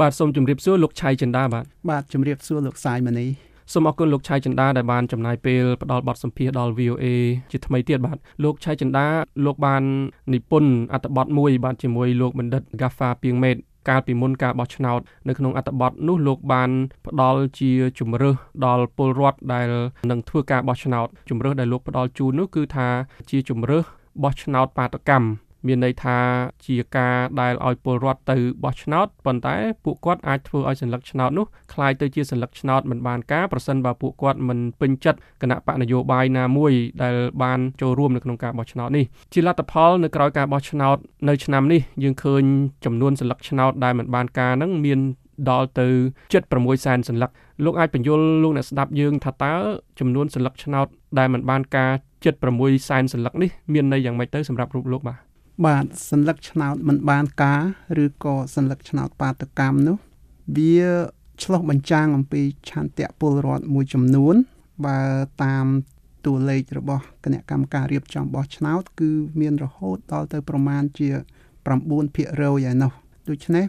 បាទសូមជម្រាបសួរលោកឆៃចិន្តាបាទបាទជម្រាបសួរលោកសាយមនីសូមអរគុណលោកឆៃចិន្តាដែលបានចំណាយពេលផ្ដល់បទសម្ភាសន៍ដល់ VOA ជាថ្មីទៀតបាទលោកឆៃចិន្តាលោកបាននិពន្ធអត្ថបទមួយបាទជាមួយលោកបណ្ឌិត Gaffa ពីងមេតកាលពីមុនការបោះឆ្នោតនៅក្នុងអត្ថបទនោះលោកបានផ្ដល់ជាជំរើសដល់ពលរដ្ឋដែលនឹងធ្វើការបោះឆ្នោតជំរើសដែលលោកផ្ដល់ជូននោះគឺថាជាជំរើសបោះឆ្នោតបាតកម្ម មានន័យថាជាការដែលឲ្យពលរដ្ឋទៅបោះឆ្នោតប៉ុន្តែពួកគាត់អាចធ្វើឲ្យសញ្ញាឆ្នោតនោះคล้ายទៅជាសញ្ញាឆ្នោតមិនបានការប្រសិនបើពួកគាត់មិនពេញចិត្តគណៈបកនយោបាយណាមួយដែលបានចូលរួមនៅក្នុងការបោះឆ្នោតនេះជាលទ្ធផលនៅក្រៅការបោះឆ្នោតនៅឆ្នាំនេះយើងឃើញចំនួនសញ្ញាឆ្នោតដែលមិនបានការនឹងមានដល់ទៅ76សែនសន្លឹកលោកអាចបញ្យល់លោកអ្នកស្ដាប់យើងថាតើចំនួនសន្លឹកឆ្នោតដែលមិនបានការ76សែនសន្លឹកនេះមានន័យយ៉ាងម៉េចទៅសម្រាប់រូបលោកបាទ បាទសัญลักษณ์ឆ្នោតមិនបានការឬក៏សัญลักษณ์ឆ្នោតបាតកម្មនោះវាឆ្លោះបញ្ចាំងអំពីឆន្ទៈពលរដ្ឋមួយចំនួន បើតាមតួលេខរបស់គណៈកម្មការរៀបចំបោះឆ្នោត គឺមានរហូតដល់ទៅប្រមាណជា9%ឯណោះដូច្នេះ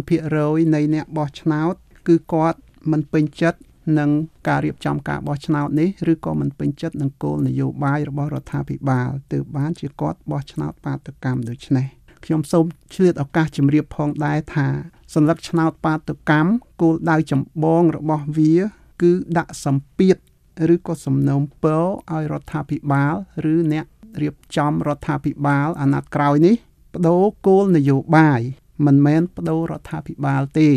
9%នៃអ្នកបោះឆ្នោត គឺគាត់មិនពេញចិត្ត នឹងការរៀបចំការបោះឆ្នោតនេះឬក៏មិនពេញចិត្តនឹងគោលនយោបាយរបស់រដ្ឋាភិបាលទើបបានជាគាត់បោះឆ្នោតបាតកម្មដូច្នេះខ្ញុំសូមឆ្លៀតឱកាសជម្រាបផងដែរថាសន្លឹកឆ្នោតបាតកម្មគោលដៅចម្បងរបស់វា គឺដាក់សម្ពាធឬក៏សំណូមពរឲ្យរដ្ឋាភិបាលឬអ្នករៀបចំរដ្ឋាភិបាលអាណត្តិក្រោយនេះបដូរគោលនយោបាយមិនមែនបដូររដ្ឋាភិបាលទេ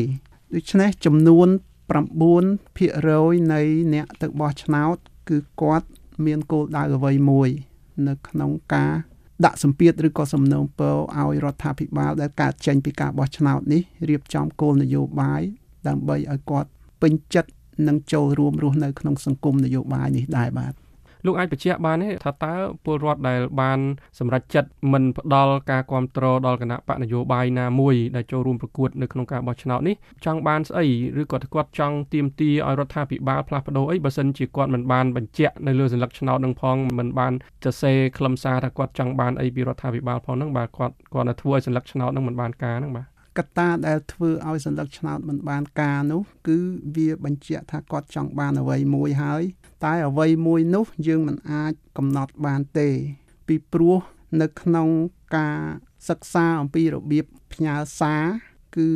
ដូច្នេះចំនួន 9%នៃអ្នកទៅបោះឆ្នោត គឺគាត់មានគោលដៅអ្វីមួយ នៅក្នុងការដាក់សម្ពាធឬក៏សំណូមពរឲ្យរដ្ឋាភិបាលដែលកើតចេញពីការបោះឆ្នោតនេះរៀបចំគោលនយោបាយដើម្បីឲ្យគាត់ពេញចិត្តនិងចូលរួមរស់នៅក្នុងសង្គមនយោបាយនេះដែរបាទ លោកអាចបញ្ជាក់បានទេថាតើពលរដ្ឋដែលបានសម្រេចចិត្តមិនផ្ដល់ការគ្រប់គ្រងដល់គណៈបកនយោបាយណាមួយដែលចូលរួមប្រកួតនៅក្នុងការបោះឆ្នោតនេះចង់បានស្អីឬក៏គាត់ចង់ទាមទារឲ្យរដ្ឋាភិបាលផ្លាស់ប្ដូរអីបើសិនជាគាត់មិនបានបញ្ជាក់នៅលើសញ្ញាឆ្នោតនឹងផងមិនបានសរសេរខ្លឹមសារថាគាត់ចង់បានអីពីរដ្ឋាភិបាលផងហ្នឹងបាទគាត់គាត់ទៅធ្វើឲ្យសញ្ញាឆ្នោតនឹងមិនបានការហ្នឹងបាទ កត្តាដែលធ្វើឲ្យសន្លឹកឆ្នោតមិនបានការនោះ គឺវាបញ្ជាក់ថាគាត់ចង់បានអ្វីមួយហើយ តែអ្វីមួយនោះយើងមិនអាចកំណត់បានទេ ពីព្រោះនៅក្នុងការសិក្សាអំពីរបៀបផ្ញើសារគឺ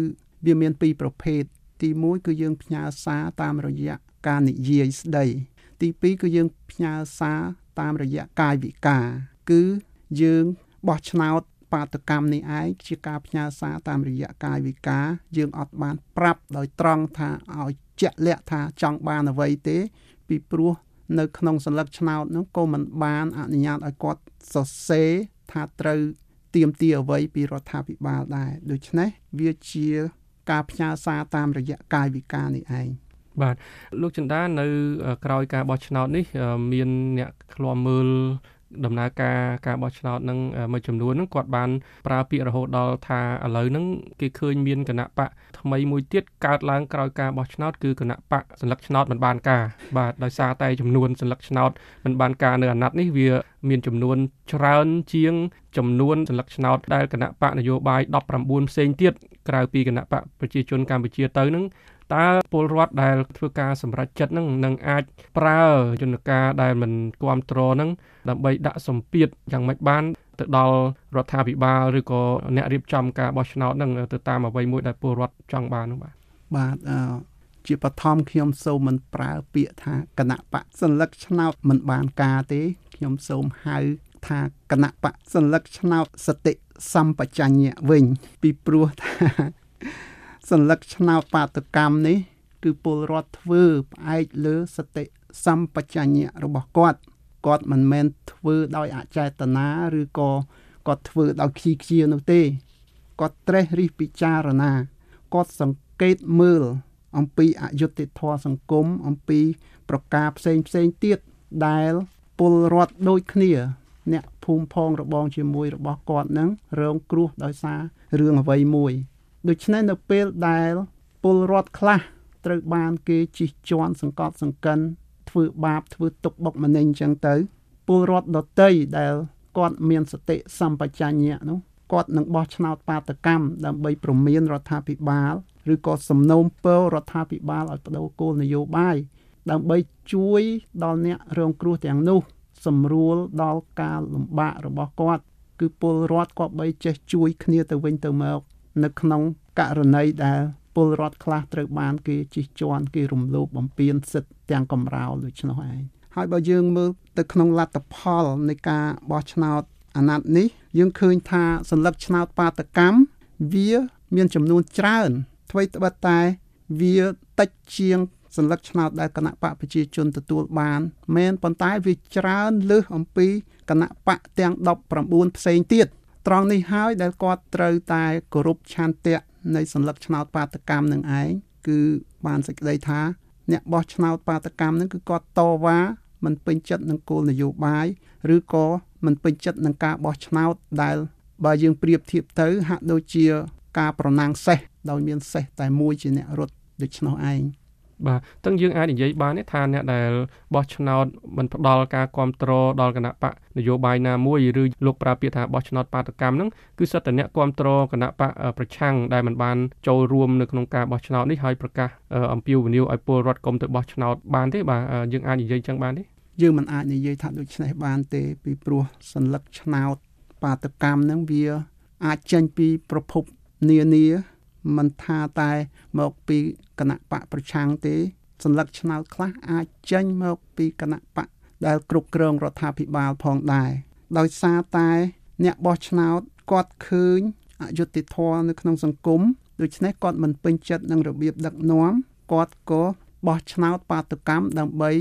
វាមានពីរប្រភេទទី1គឺយើងផ្ញើសារតាមរយៈការនិយាយស្ដី ទី2គឺយើងផ្ញើសារតាមរយៈកាយវិការ គឺយើងបោះឆ្នោត បាតកម្មនេះឯងជាការផ្ញើសារតាមរយៈកាយវិការយើងអត់បានប្រាប់ដោយត្រង់ថាឲ្យជាក់លាក់ថាចង់បានអ្វីទេ ពីព្រោះនៅក្នុងសញ្ញាឆ្នោតនោះក៏មិនបានអនុញ្ញាតឲ្យគាត់សរសេរថាត្រូវទៀមទាអ្វីពីរដ្ឋាភិបាលដែរដូច្នេះវាជាការផ្ញើសារតាមរយៈកាយវិការនេះឯងបាទលោកចិន្តានៅក្រោយការបោះឆ្នោតនេះ មានអ្នកឃ្លាំមើល ដំណើរការការបោះឆ្នោតនឹងមួយចំនួនហ្នឹងគាត់បានប្រើពាក្យរហូតដល់ថាឥឡូវហ្នឹងគេឃើញមានគណៈបកថ្មីមួយទៀតកើតឡើងក្រោយការបោះឆ្នោតគឺគណៈបកសញ្ញាឆ្នោតមិនបានការបាទដោយសារតែចំនួនសញ្ញាឆ្នោតមិនបានការនៅអាណត្តិនេះវាមានចំនួនច្រើនជាងចំនួនសញ្ញាឆ្នោតដែលគណៈបកនយោបាយ19ផ្សេងទៀត ក្រៅពីគណៈបកប្រជាជនកម្ពុជាទៅនឹងតើពលរដ្ឋដែលធ្វើការសម្រេចចិត្តនឹងនឹងអាចប្រើយន្តការដែលមិនគ្រប់គ្រងនឹងដើម្បីដាក់សម្ពាធយ៉ាងម៉េចបានទៅដល់រដ្ឋាភិបាលឬក៏អ្នករៀបចំការបោះឆ្នោតនឹងទៅតាមអ្វីមួយដែលពលរដ្ឋចង់បាននោះបាទបាទអឺជាបឋមខ្ញុំសូមមិនប្រើពាក្យថាគណៈបកសัญลักษณ์ឆ្នោតមិនបានការទេខ្ញុំសូមហៅ ថាគណៈបកសញ្ញកឆ្នោតសតិសម្បជញ្ញៈវិញ ពីព្រោះថាសញ្ញកឆ្នោតបាតកម្មនេះ គឺពលរដ្ឋធ្វើផ្អែកលើសតិសម្បជញ្ញៈរបស់គាត់គាត់មិនមែនធ្វើដោយអចេតនាឬក៏គាត់ធ្វើដោយខ្ជិលខ្ជានោះទេគាត់ត្រេះរិះពិចារណាគាត់សង្កេតមើល អំពីអយុត្តិធម៌សង្គមអំពី ប្រការផ្សេងផ្សេងទៀតដែលពលរដ្ឋដូចគ្នា អ្នកភូមិផងរបងជាមួយរបស់គាត់នឹងរងគ្រោះដោយសាររឿងអ្វីមួយដូច្នេះនៅពេលដែលពលរដ្ឋខ្លះត្រូវបានគេជិះជាន់សង្កត់សង្កិនធ្វើបាបធ្វើទុកបុកម្នេញអញ្ចឹងទៅពលរដ្ឋដតីដែលគាត់មានសតិសម្បជញ្ញៈនោះគាត់នឹងបោះឆ្នោតបាតកម្មដើម្បីប្រមានរដ្ឋាភិបាលឬក៏សំណូមពររដ្ឋាភិបាលឲ្យបដូរគោលនយោបាយដើម្បីជួយដល់អ្នករងគ្រោះទាំងនោះ សម្រួលដល់ការលំបាករបស់គាត់ គឺពលរដ្ឋគាត់បីចេះជួយគ្នាទៅវិញទៅមកនៅក្នុងករណីដែលពលរដ្ឋខ្លះត្រូវបានគេជិះជាន់គេរំលោភបំពានសិទ្ធិទាំងកំរោលដូច្នោះឯងហើយបើយើងមើលទៅក្នុងលទ្ធផលនៃការបោះឆ្នោតអាណត្តិនេះយើងឃើញថាសัญลักษณ์ឆ្នោតបាតកម្មវាមានចំនួនច្រើនអ្វីត្បិតតែវាតិចជាង សញ្ញាឆ្នោតដែលគណៈបកប្រជាជនទទួលបានមែនប៉ុន្តែវាច្រើនលើសអំពីគណៈបកទាំង19ផ្សេងទៀតត្រង់នេះហើយដែលគាត់ត្រូវតែគោរពឆន្ទៈនៃសញ្ញាឆ្នោតបាតកម្មនឹងឯងគឺបានសេចក្តីថា អ្នកបោះឆ្នោតបាតកម្មនឹងគឺគាត់តវ៉ាមិនពេញចិត្តនឹងគោលនយោបាយឬក៏មិនពេញចិត្តនឹងការបោះឆ្នោតដែលបើយើងប្រៀបធៀបទៅហាក់ដូចជាការប្រណាំងសេះដោយមានសេះតែមួយជាអ្នករត់ដូច្នោះឯង បាទទាំងយើងអាចនិយាយបានទេថាអ្នកដែលបោះឆ្នោតមិនផ្ដល់ការគ្រប់គ្រងដល់គណៈបកនយោបាយណាមួយឬលោកប្រើពាក្យថាបោះឆ្នោតបាតកម្មហ្នឹងគឺសិតតែអ្នកគ្រប់គ្រងគណៈបកប្រឆាំងដែលមិនបានចូលរួមនៅក្នុងការបោះឆ្នោតនេះហើយប្រកាសអំពាវនាវឲ្យពលរដ្ឋកុំទៅបោះឆ្នោតបានទេបាទយើងអាចនិយាយចឹងបានទេយើងមិនអាចនិយាយថាដូច្នេះបានទេពីព្រោះសัญลักษณ์ឆ្នោតបាតកម្មហ្នឹងវាអាចចេញពីប្រភពនានា មិនថាតែមកពីគណៈបកប្រឆាំងទេសัญลักษณ์ឆ្នោតខ្លះអាចចេញមកពីគណៈបកដែលគ្រប់គ្រងរដ្ឋាភិបាលផងដែរដោយសារតែអ្នកបោះឆ្នោតគាត់ឃើញអយុត្តិធម៌នៅក្នុងសង្គមដូច្នេះគាត់មិនពេញចិត្តនឹងរបៀបដឹកនាំគាត់ក៏បោះឆ្នោតបាតុកម្មដើម្បី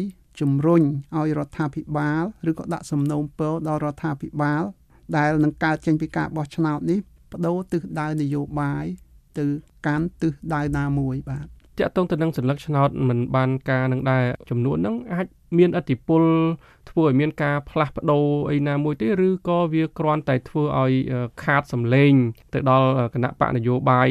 ជំរុញឲ្យរដ្ឋាភិបាលឬក៏ដាក់សំណូមពរដល់រដ្ឋាភិបាល ដែលនឹងកើតចេញពីការបោះឆ្នោតនេះបដូរទិសដៅនយោបាយ ទៅកាន់ទិសដៅណាមួយបាទតកតងទៅនឹងសញ្ញាឆ្នោតមិនបានការនឹងដែរចំនួនហ្នឹងអាចមានអតិពលធ្វើឲ្យមានការផ្លាស់ប្ដូរអីណាមួយទេឬក៏វាគ្រាន់តែធ្វើឲ្យខាតសម្លេង ទៅដល់គណៈបកនយោបាយ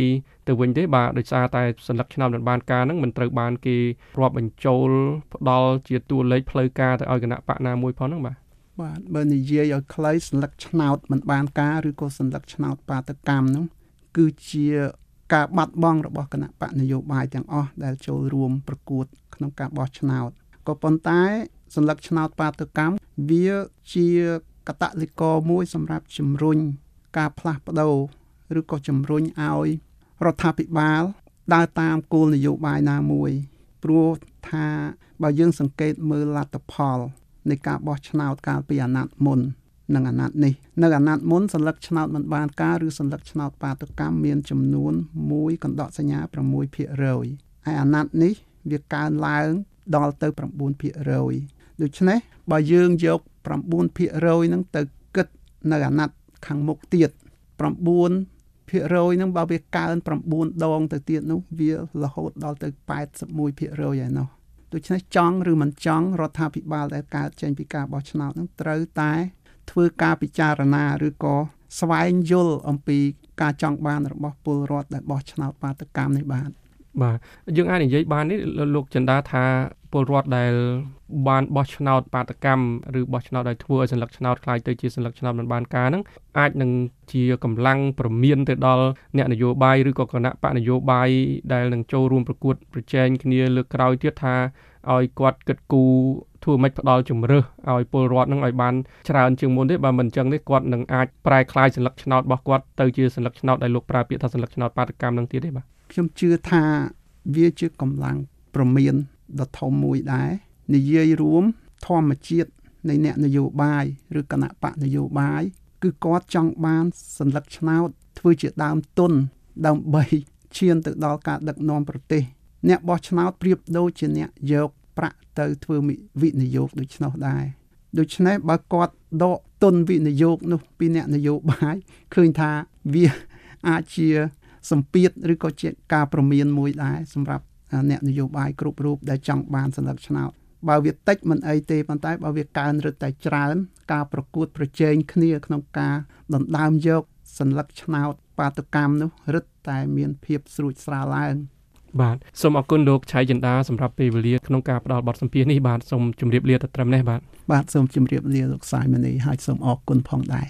ទៅវិញទេបាទដោយសារតែសញ្ញាឆ្នោតមិនបានការហ្នឹងមិនត្រូវបានគេរាប់បញ្ចូលផ្ដល់ជាតួលេខផ្លូវការទៅឲ្យគណៈបកណាមួយផងហ្នឹងបាទបាទបើនិយាយឲ្យខ្លីសញ្ញាឆ្នោតមិនបានការឬក៏សញ្ញាឆ្នោតបាតកម្មហ្នឹងគឺជា ការបាត់បង់របស់គណៈបកនយោបាយទាំងអស់ដែលចូលរួមប្រកួត ក្នុងការបោះឆ្នោតក៏ប៉ុន្តែសញ្ញាឆ្នោតបាតុកម្មវាជាកតលិកមួយសម្រាប់ជំរុញការផ្លាស់ប្ដូរឬក៏ជំរុញឲ្យរដ្ឋាភិបាលដើរតាមគោលនយោបាយណាមួយព្រោះថាបើយើងសង្កេតមើលលទ្ធផលនៃការបោះឆ្នោតកាលពីអាណត្តិមុន និងអាណត្តិនេះនៅអាណត្តិមុនសัญลักษณ์ឆ្នោតមិនបានការឬសัญลักษณ์ឆ្នោតបាតុកម្មមានចំនួន1កណ្ដកសញ្ញា6%ហើយអាណត្តិនេះវាកើនឡើងដល់ទៅ9%ដូច្នេះបើយើងយក9%ហ្នឹងទៅគិតនៅអាណត្តិខាងមុខទៀត9%ហ្នឹងបើវាកើន9ដងទៅទៀតនោះវារហូតដល់ទៅ81%ហើយនោះដូច្នេះចង់ឬមិនចង់រដ្ឋាភិបាលដែលកើតចេញពីការបោះឆ្នោតហ្នឹងត្រូវតែ ធ្វើការពិចារណាឬក៏ស្វែងយល់អំពីការចង់បានរបស់ពលរដ្ឋដែលបោះឆ្នោតបាតកម្មនេះបាទបាទយើងអាចនិយាយបាននេះលោកចិន្តាថាពលរដ្ឋដែលបានបោះឆ្នោតបាតកម្មឬបោះឆ្នោតដោយធ្វើឲ្យសัญลักษณ์ឆ្នោតคล้ายទៅជាសัญลักษณ์ឆ្នោតមិនបានការហ្នឹងអាចនឹងជាកម្លាំងប្រមានទៅដល់អ្នកនយោបាយឬក៏គណៈបកនយោបាយដែលនឹងចូលរួមប្រកួតប្រជែងគ្នាលើកក្រោយទៀតថាឲ្យគាត់គិតគូរ ធ្វើមិនផ្ដល់ជំរឿសឲ្យពលរដ្ឋនឹងឲ្យបានច្រើនជាងមុនទេបើមិនអញ្ចឹងទេគាត់នឹងអាចប្រែក្លាយសัญลักษณ์ឆ្នោតរបស់គាត់ទៅជាសัญลักษณ์ឆ្នោតដែលលោកប្រើពាក្យថាសัญลักษณ์ឆ្នោតបាតកម្មនឹងទៀតទេបាទខ្ញុំជឿថាវាជាកម្លាំងប្រមានដ៏ធំមួយដែរនិយាយរួមធម្មជាតិនៃអ្នកនយោបាយឬគណៈបកនយោបាយគឺគាត់ចង់បានសัญลักษณ์ឆ្នោតធ្វើជាដើមទុនដើម្បីឈានទៅដល់ការដឹកនាំប្រទេសអ្នកបោះឆ្នោតប្រៀបដូចជាអ្នកយក ប្រាក់ទៅធ្វើវិនិយោគដូច្នោះដែរដូច្នេះបើគាត់ដកទុនវិនិយោគនោះពីអ្នកនយោបាយឃើញថាវាអាចជាសម្ពាធឬក៏ជាការប្រមានមួយដែរសម្រាប់អ្នកនយោបាយគ្រប់រូបដែលចង់បានសន្លឹកឆ្នោតបើវាតិចមិនអីទេប៉ុន្តែបើវាកើនរឹតតែច្រើន ការប្រកួតប្រជែងគ្នាក្នុងការដណ្ដើមយកសន្លឹកឆ្នោតបាតុកម្មនោះរឹតតែមានភាពស្រួចស្រាលឡើង បាទសូមអរគុណលោកឆៃចិន្តាសម្រាប់ពេលវេលាក្នុងការផ្ដល់បទសម្ភាសន៍នេះបាទសូមជម្រាបលាទៅត្រឹមនេះបាទបាទសូមជម្រាបលាលោកសាយមនីហើយសូមអរគុណផងដែរ